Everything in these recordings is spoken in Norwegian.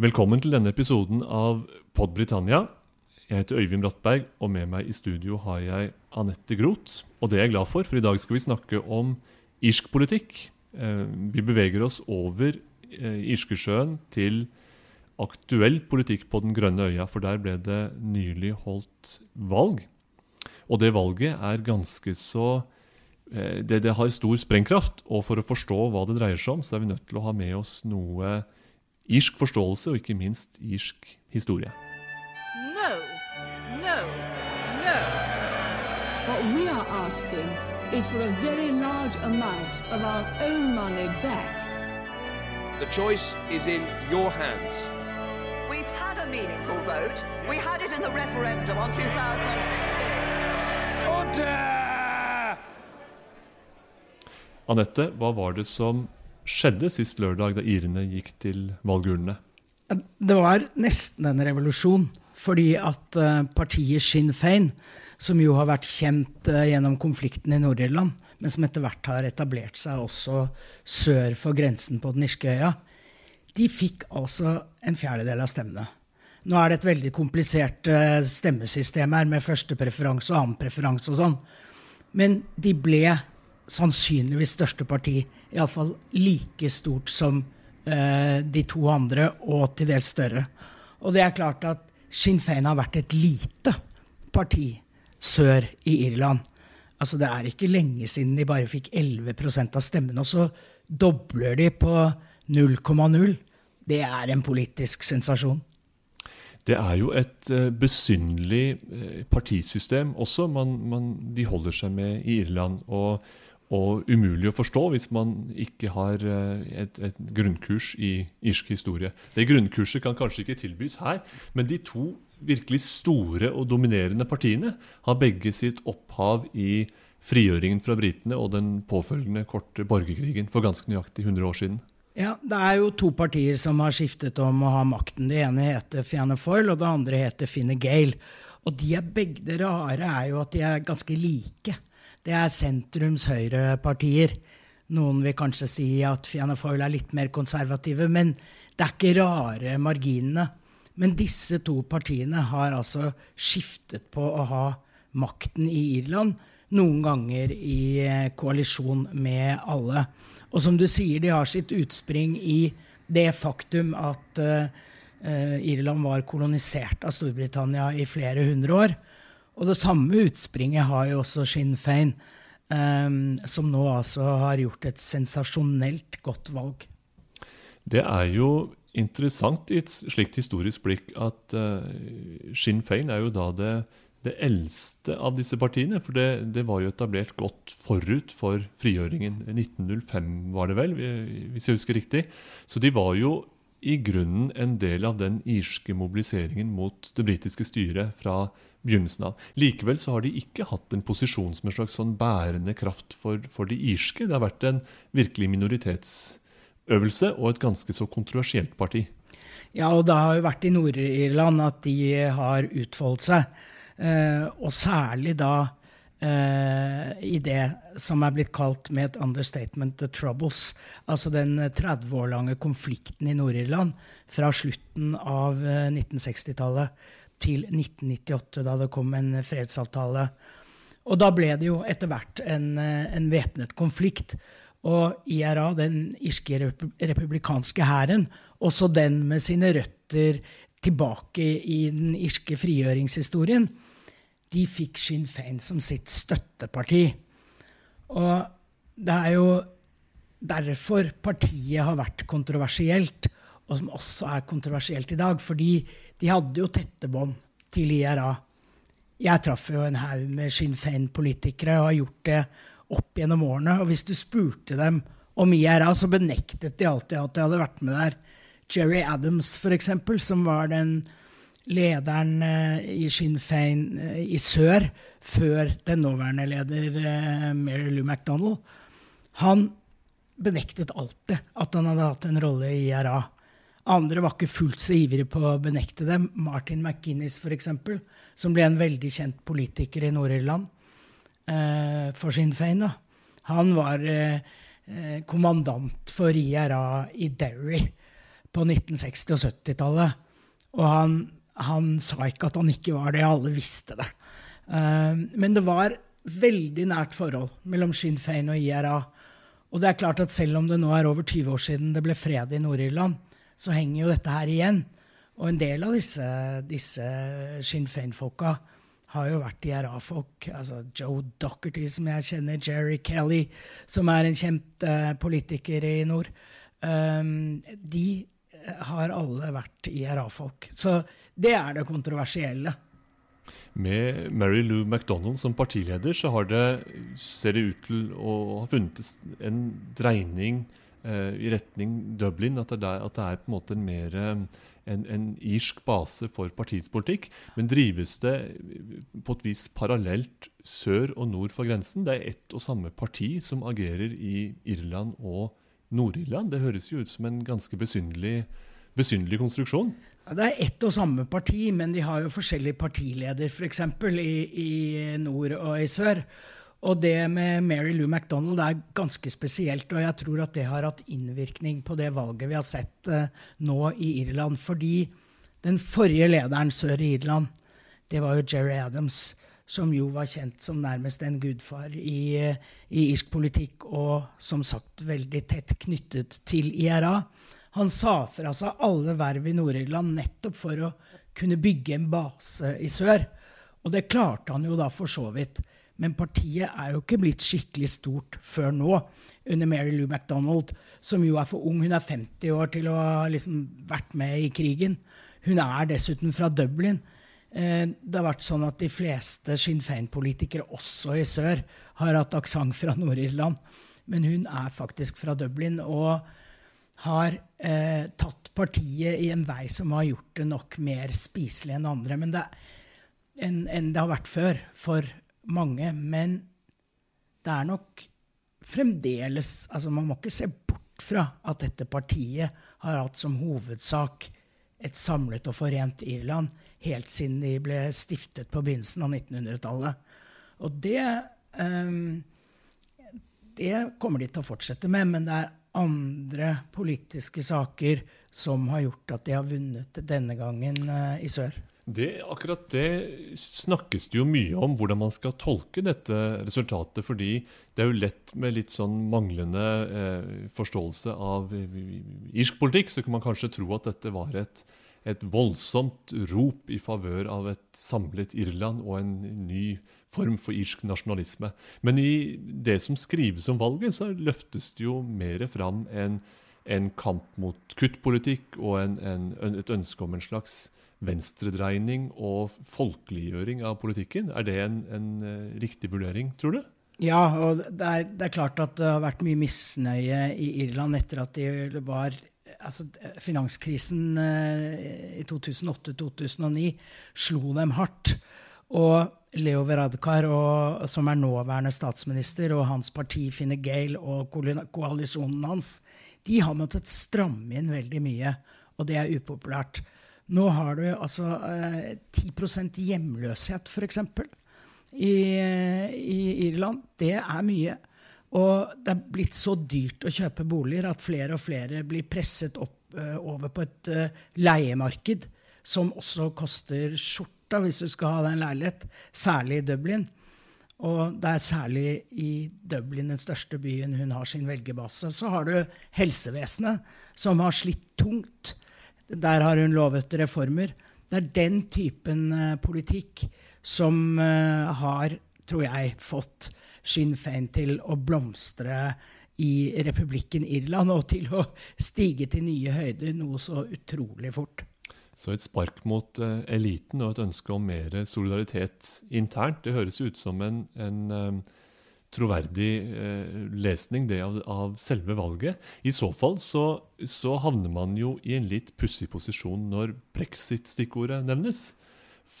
Velkommen til denne episoden av Pod Britannia. Jeg heter Øyvind Brattberg, og med meg i studio har jeg Anette Groth. Og det er jeg glad for, for i dag skal vi snakke om irsk politikk. Eh, vi beveger oss over eh, Irskesjøen til aktuell politikk på den grønne øya, for der ble det nylig holdt valg. Og det valget er ganske så eh, det, det, har stor sprengkraft. Og for å forstå hva det dreier seg om, så er vi nødt til å ha med oss noe irsk forståelse, og ikke minst irsk historie. No, no, no. What we are asking is for a very large amount of our own money back. The choice is in your hands. We've had a meaningful vote. We had it in the referendum on 2016. Order! Anette, hva var det som skjedde sist lørdag da irene gikk til valgurnene? Det var nesten en revolusjon. Fordi at eh, partiet Sinn Fein, som jo har vært kjent eh, gjennom konflikten i Nord-Irland, men som etter hvert har etablert seg også sør for grensen på den irske øya, de fikk altså en fjerdedel av stemmene. Nå er det et veldig komplisert uh, stemmesystem her, med førstepreferanse og annenpreferanse og sånn. Men de ble sannsynligvis største parti, iallfall like stort som eh, de to andre, og til dels større. Og det er klart at Sinn Fein har vært et lite parti sør i Irland. Altså Det er ikke lenge siden de bare fikk 11 av stemmene, og så dobler de på 0,0. Det er en politisk sensasjon. Det er jo et uh, besynderlig uh, partisystem også man, man, de holder seg med i Irland. Og, og, umulig å forstå hvis man ikke har uh, et, et, grunnkurs i irsk historie. Det grunnkurset kan kanskje ikke tilbys her, men de to virkelig store og dominerende partiene har begge sitt opphav i frigjøringen fra britene og den påfølgende korte borgerkrigen for ganske nøyaktig 100 år siden. Ja, Det er jo to partier som har skiftet om å ha makten. Det ene heter Fianna Foyle, og det andre heter Fine Gale. Og de er begge rare er jo at de er ganske like. Det er sentrums-høyrepartier. Noen vil kanskje si at Fianna Foyle er litt mer konservative, men det er ikke rare marginene. Men disse to partiene har altså skiftet på å ha makten i Irland, noen ganger i eh, koalisjon med alle. Og som du sier, de har sitt utspring i det faktum at uh, Irland var kolonisert av Storbritannia i flere hundre år. Og det samme utspringet har jo også Sinn Fein, um, som nå altså har gjort et sensasjonelt godt valg. Det er jo interessant i et slikt historisk blikk at uh, Sinn Fein er jo da det det eldste av disse partiene. For det, det, var jo etablert godt forut for frigjøringen. 1905 var det vel, hvis jeg husker riktig. Så de var jo i grunnen en del av den irske mobiliseringen mot det britiske styret fra begynnelsen av. Likevel så har de ikke hatt en posisjon som en slags sånn bærende kraft for, for de irske. Det har vært en virkelig minoritetsøvelse og et ganske så kontroversielt parti. Ja, og det har jo vært i Nord-Irland at de har utfoldet seg. Eh, og særlig da i det som er blitt kalt med et understatement the troubles. Altså den 30 år lange konflikten i Nord-Irland fra slutten av 1960-tallet eh, til 1998, da det kom en fredsavtale. Og da ble det jo etter hvert en, en væpnet konflikt. Og IRA, den irske republikanske hæren, også den med sine røtter tilbake i den irske frigjøringshistorien, de fikk Sinn Fein som sitt støtteparti. Og det er jo derfor partiet har vært kontroversielt, og som også er kontroversielt i dag. Fordi de hadde jo tette bånd til IRA. Jeg traff jo en haug med Sinn Fein-politikere og har gjort det opp gjennom årene. Og hvis du spurte dem om IRA, så benektet de alltid at de hadde vært med der. Jerry Adams, f.eks., som var den lederen eh, i Sinn Fein eh, i sør, før den nåværende leder eh, Mary Lou MacDonald, han benektet alltid at han hadde hatt en rolle i IRA. Andre var ikke fullt så ivrige på å benekte dem. Martin McGuinness, f.eks., som ble en veldig kjent politiker i Nord-Irland for Sinn Fein. Han var kommandant for IRA i Derry på 1960- og 70-tallet. Og han, han, sa ikke at han ikke var det, alle visste det. Uh, men det var veldig nært forhold mellom Sinn Fein og IRA. Og det er klart at selv om det nå er over 20 år siden det ble fred i Nord-Irland, så henger jo dette her igjen. Og en del av disse, disse Sinn Fein-folka har jo vært IRA-folk. Altså Joe Dockerty, som jeg kjenner, Jerry Kelly, som er en kjent uh, politiker i nord. Um, de har alle vært IRA-folk. Så det er det kontroversielle. Med Mary Lou MacDonald som partileder så har det, ser det ut til å ha funnet en dreining eh, i retning Dublin. At det, er, at det, er, på en måte mer en, en, irsk base for partiets politikk. Men drives det på et vis parallelt sør og nord for grensen? Det er ett og samme parti som agerer i Irland og Nord-Irland. Det høres jo ut som en ganske besynderlig konstruksjon? Ja, det er ett og samme parti, men de har jo forskjellig partileder, f.eks. For i, i nord og i sør. Og det med Mary Lou MacDonald er ganske spesielt, og jeg tror at det har hatt innvirkning på det valget vi har sett uh, nå i Irland. Fordi den forrige lederen sør i Irland, det var jo Jerry Adams, som jo var kjent som nærmest en gudfar i, i irsk politikk, og som sagt veldig tett knyttet til IRA. Han sa fra seg alle verv i Nord-Irland nettopp for å kunne bygge en base i sør. Og det klarte han jo da for så vidt. Men partiet er jo ikke blitt skikkelig stort før nå, under Mary Lou MacDonald, som jo er for ung. Hun er 50 år til å ha liksom vært med i krigen. Hun er dessuten fra Dublin. Eh, det har vært sånn at de fleste Sinn Féin-politikere, også i sør, har hatt aksent fra Nord-Irland. Men hun er faktisk fra Dublin. og har eh, tatt partiet i en vei som har gjort det nok mer spiselig enn andre enn det, enn, en det har vært før for mange. Men det er nok fremdeles altså Man må ikke se bort fra at dette partiet har hatt som hovedsak et samlet og forent Irland helt siden de ble stiftet på begynnelsen av 1900-tallet. Og det, um, det kommer de til å fortsette med, men det er andre politiske saker som har gjort at de har vunnet denne gangen uh, i sør? Det, akkurat det snakkes det jo mye om, hvordan man skal tolke dette resultatet. Fordi det er jo lett med litt sånn manglende eh, forståelse av irsk politikk, så kan man kanskje tro at dette var et, et voldsomt rop i favør av et samlet Irland og en ny form for irsk nasjonalisme. Men i det som skrives om valget, så løftes det jo mer fram en, en kamp mot kuttpolitikk og en, en, et ønske om en slags venstredreining og folkeliggjøring av politikken. Er det en, en uh, riktig vurdering, tror du? Ja, og det er, det er, klart at det har vært mye misnøye i Irland etter at de var altså, Finanskrisen uh, i 2008-2009 slo dem hardt. Og Leo Veradkar, og, som er nåværende statsminister, og hans parti Fine Gale og koalisjonen hans, de har måttet stramme inn veldig mye, og det er upopulært. Nå har du altså eh, 10 hjemløshet, f.eks. I, i Irland. Det er mye. Og det er blitt så dyrt å kjøpe boliger at flere og flere blir presset opp eh, over på et eh, leiemarked som også koster skjorta hvis du skal ha deg en leilighet, særlig i Dublin. Og det er særlig i Dublin, den største byen, hun har sin velgerbase. Så har du helsevesenet, som har slitt tungt. Der har hun lovet reformer. Det er den typen uh, politikk som uh, har, tror jeg, fått Sinn Fein til å blomstre i republikken Irland, og til å stige til nye høyder noe så utrolig fort. Så et spark mot uh, eliten og et ønske om mer solidaritet internt, det høres ut som en, en um, troverdig eh, lesning det av, av, selve valget. I så fall så, så havner man jo i en litt pussig posisjon når brexit-stikkordet nevnes.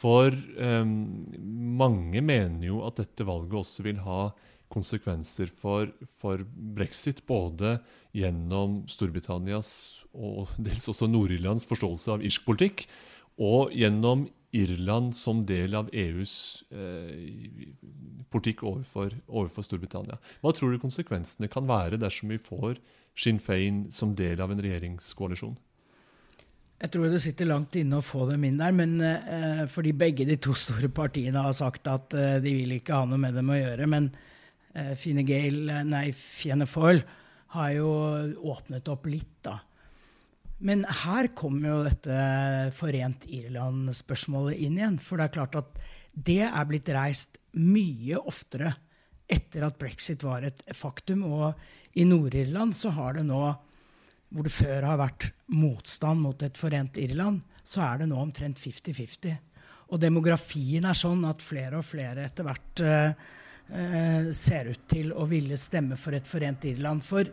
For eh, mange mener jo at dette valget også vil ha konsekvenser for, for brexit, både gjennom Storbritannias og dels også Nord-Irlands forståelse av irsk politikk, og gjennom Irland som del av EUs eh, politikk overfor, overfor, Storbritannia. Hva tror du konsekvensene kan være dersom vi får Sinn Fein som del av en regjeringskoalisjon? Jeg tror det sitter langt inne å få dem inn der, men eh, fordi begge de to store partiene har sagt at eh, de vil ikke ha noe med dem å gjøre. Men eh, Fine Gael, nei, Fianna Foyle har jo åpnet opp litt, da. Men her kommer jo dette Forent Irland-spørsmålet inn igjen. For det er klart at det er blitt reist mye oftere etter at brexit var et faktum. Og i Nord-Irland så har det nå, hvor det før har vært motstand mot et forent Irland, så er det nå omtrent 50-50. Og demografien er sånn at flere og flere etter hvert eh, ser ut til å ville stemme for et forent Irland. For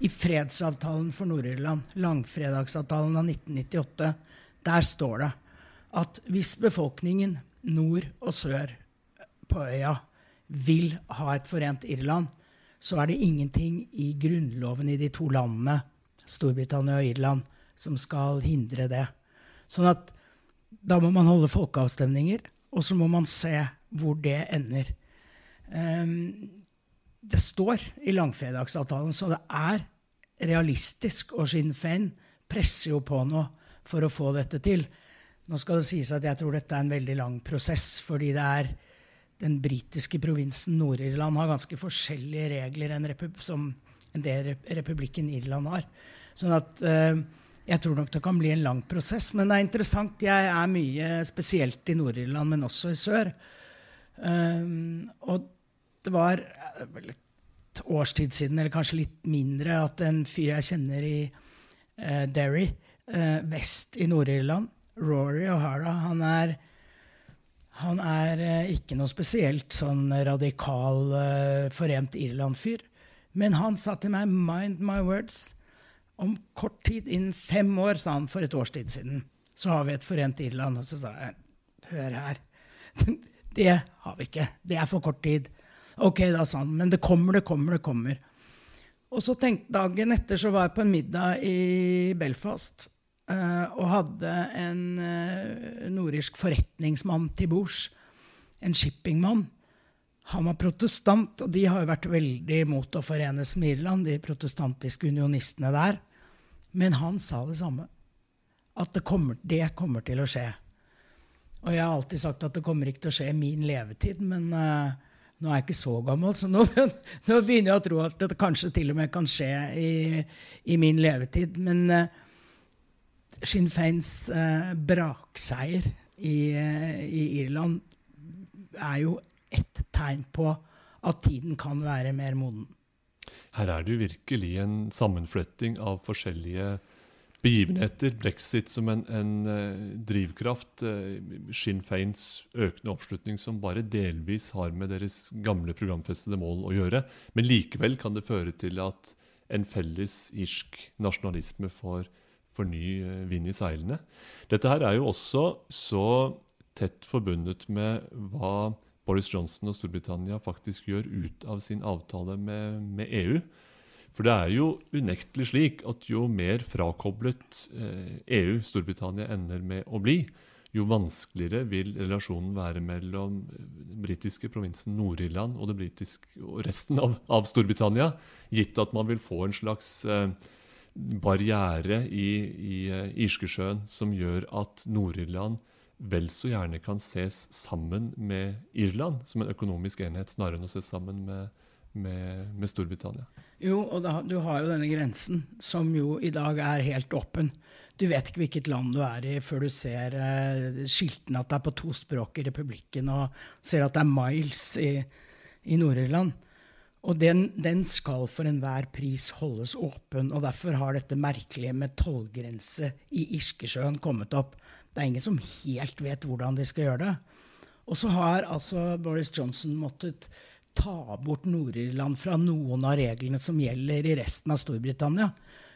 i fredsavtalen for Nord-Irland, langfredagsavtalen av 1998, der står det at hvis befolkningen nord og sør på øya vil ha et forent Irland, så er det ingenting i grunnloven i de to landene, Storbritannia og Irland, som skal hindre det. Sånn at da må man holde folkeavstemninger, og så må man se hvor det ender. Um, det står i langfredagsavtalen, så det er realistisk. Og Sinn Fein presser jo på nå for å få dette til. Nå skal det sies at jeg tror dette er en veldig lang prosess, fordi det er den britiske provinsen Nord-Irland har ganske forskjellige regler enn som del republikken Irland har. Sånn at eh, jeg tror nok det kan bli en lang prosess. Men det er interessant. Jeg er mye spesielt i Nord-Irland, men også i sør. Um, og det var vel et årstid siden, eller kanskje litt mindre, at en fyr jeg kjenner i uh, Derry, uh, vest i Nord-Irland, Rory O'Hara, han er han er eh, ikke noe spesielt sånn radikal uh, Forent Irland-fyr. Men han sa til meg 'mind my words'. Om kort tid, innen fem år, sa han for et års tid siden, så har vi et Forent Irland. Og så sa jeg 'hør her'. Det har vi ikke. Det er for kort tid. Ok, da, sa han. Men det kommer, det kommer, det kommer. Og så tenkte Dagen etter så var jeg på en middag i Belfast. Uh, og hadde en uh, nordirsk forretningsmann til bords. En shippingmann. Han var protestant, og de har jo vært veldig imot å forenes med Irland, de protestantiske unionistene der. Men han sa det samme. At det kommer, det kommer til å skje. Og jeg har alltid sagt at det kommer ikke til å skje i min levetid, men uh, nå er jeg ikke så gammel, så nå, nå, begynner jeg å tro at det kanskje til og med kan skje i, i min levetid. Men uh, Sinn Feins uh, brakseier i, uh, i, Irland er jo et tegn på at tiden kan være mer moden. Her er det jo virkelig en sammenfletting av forskjellige begivenheter. Brexit som en, en uh, drivkraft. Uh, Sinn Feins økende oppslutning som bare delvis har med deres gamle programfestede mål å gjøre. Men likevel kan det føre til at en felles irsk nasjonalisme får for ny uh, vind i seilene. Dette her er jo også så tett forbundet med hva Boris Johnson og Storbritannia faktisk gjør ut av sin avtale med, med EU. For det er jo unektelig slik at jo mer frakoblet eh, EU Storbritannia ender med å bli, jo vanskeligere vil relasjonen være mellom den britiske provinsen Nord-Irland og, og, resten av, av, Storbritannia, gitt at man vil få en slags eh, barriere i, i Irskesjøen som gjør at Nord-Irland vel så gjerne kan ses sammen med Irland som en økonomisk enhet, snarere enn å ses sammen med, med, med Storbritannia. Jo, og da, du har jo denne grensen, som jo i dag er helt åpen. Du vet ikke hvilket land du er i før du ser eh, skiltene at det er på to språk i republikken, og ser at det er miles i, i Nord-Irland. Og den, den, skal for enhver pris holdes åpen. og Derfor har dette merkelige med tollgrense i Irskesjøen kommet opp. Det er ingen som helt vet hvordan de skal gjøre det. Og så har altså Boris Johnson måttet ta bort Nord-Irland fra noen av reglene som gjelder i resten av Storbritannia.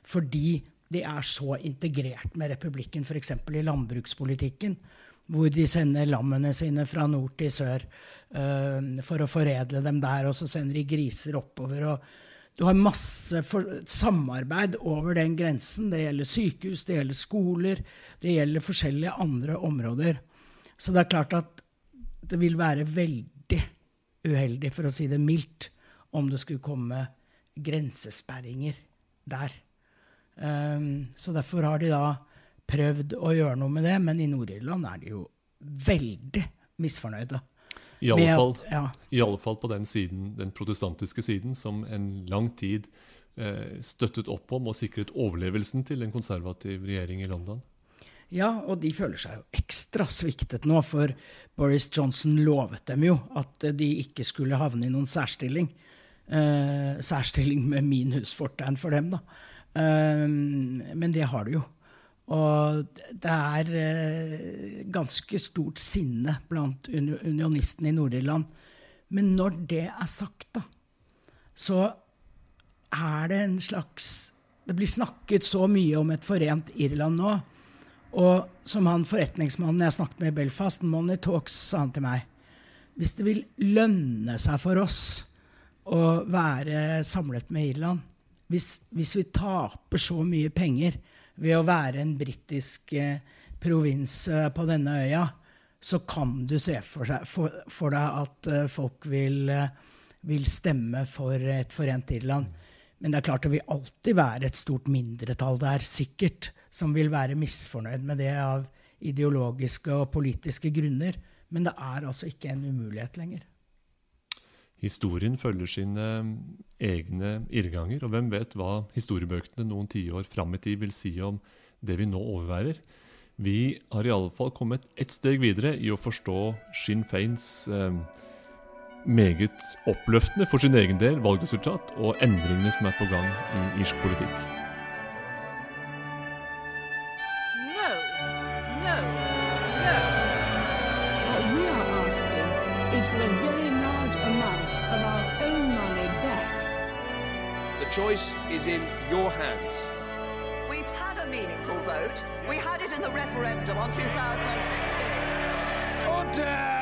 Fordi de er så integrert med republikken, f.eks. i landbrukspolitikken hvor de sender lammene sine fra nord til sør uh, for å foredle dem der, og så sender de griser oppover. og Du har masse for, samarbeid over den grensen. Det gjelder sykehus, det gjelder skoler, det gjelder forskjellige andre områder. Så det er klart at det vil være veldig uheldig, for å si det mildt, om det skulle komme grensesperringer der. Um, så derfor har de da prøvd å gjøre noe med det, men i Nord-Irland er de jo veldig misfornøyde. I alle, med fall, ja. I alle fall på den siden, den protestantiske siden, som en lang tid eh, støttet opp om og sikret overlevelsen til en konservativ regjering i London. Ja, og de føler seg jo ekstra sviktet nå, for Boris Johnson lovet dem jo at de ikke skulle havne i noen særstilling. Eh, særstilling med minusfortegn for dem, da. Eh, men det har de jo. Og det er eh, ganske stort sinne blant uni- unionistene i Nord-Irland. Men når det er sagt, da, så er det en slags Det blir snakket så mye om et forent Irland nå. Og som han forretningsmannen jeg snakket med i Belfast, Money Talks, sa han til meg Hvis det vil lønne seg for oss å være samlet med Irland, hvis, hvis vi taper så mye penger ved å være en britisk eh, provins eh, på denne øya, så kan du se for, seg, for, for deg at eh, folk vil, eh, vil stemme for et forent Irland. Men det er klart det vil alltid være et stort mindretall der, sikkert, som vil være misfornøyd med det av ideologiske og politiske grunner. Men det er altså ikke en umulighet lenger. Historien følger sine egne irrganger, og hvem vet hva historiebøkene noen tiår fram i tid vil si om det vi nå overværer. Vi har i alle fall kommet ett steg videre i å forstå Sinn Feins eh, meget oppløftende for sin egen del valgresultat og endringene som er på gang i irsk politikk. No, no, no. What we are asking is for a very large amount of our own money back. The choice is in your hands. We've had a meaningful vote. We had it in the referendum on 2016. Order!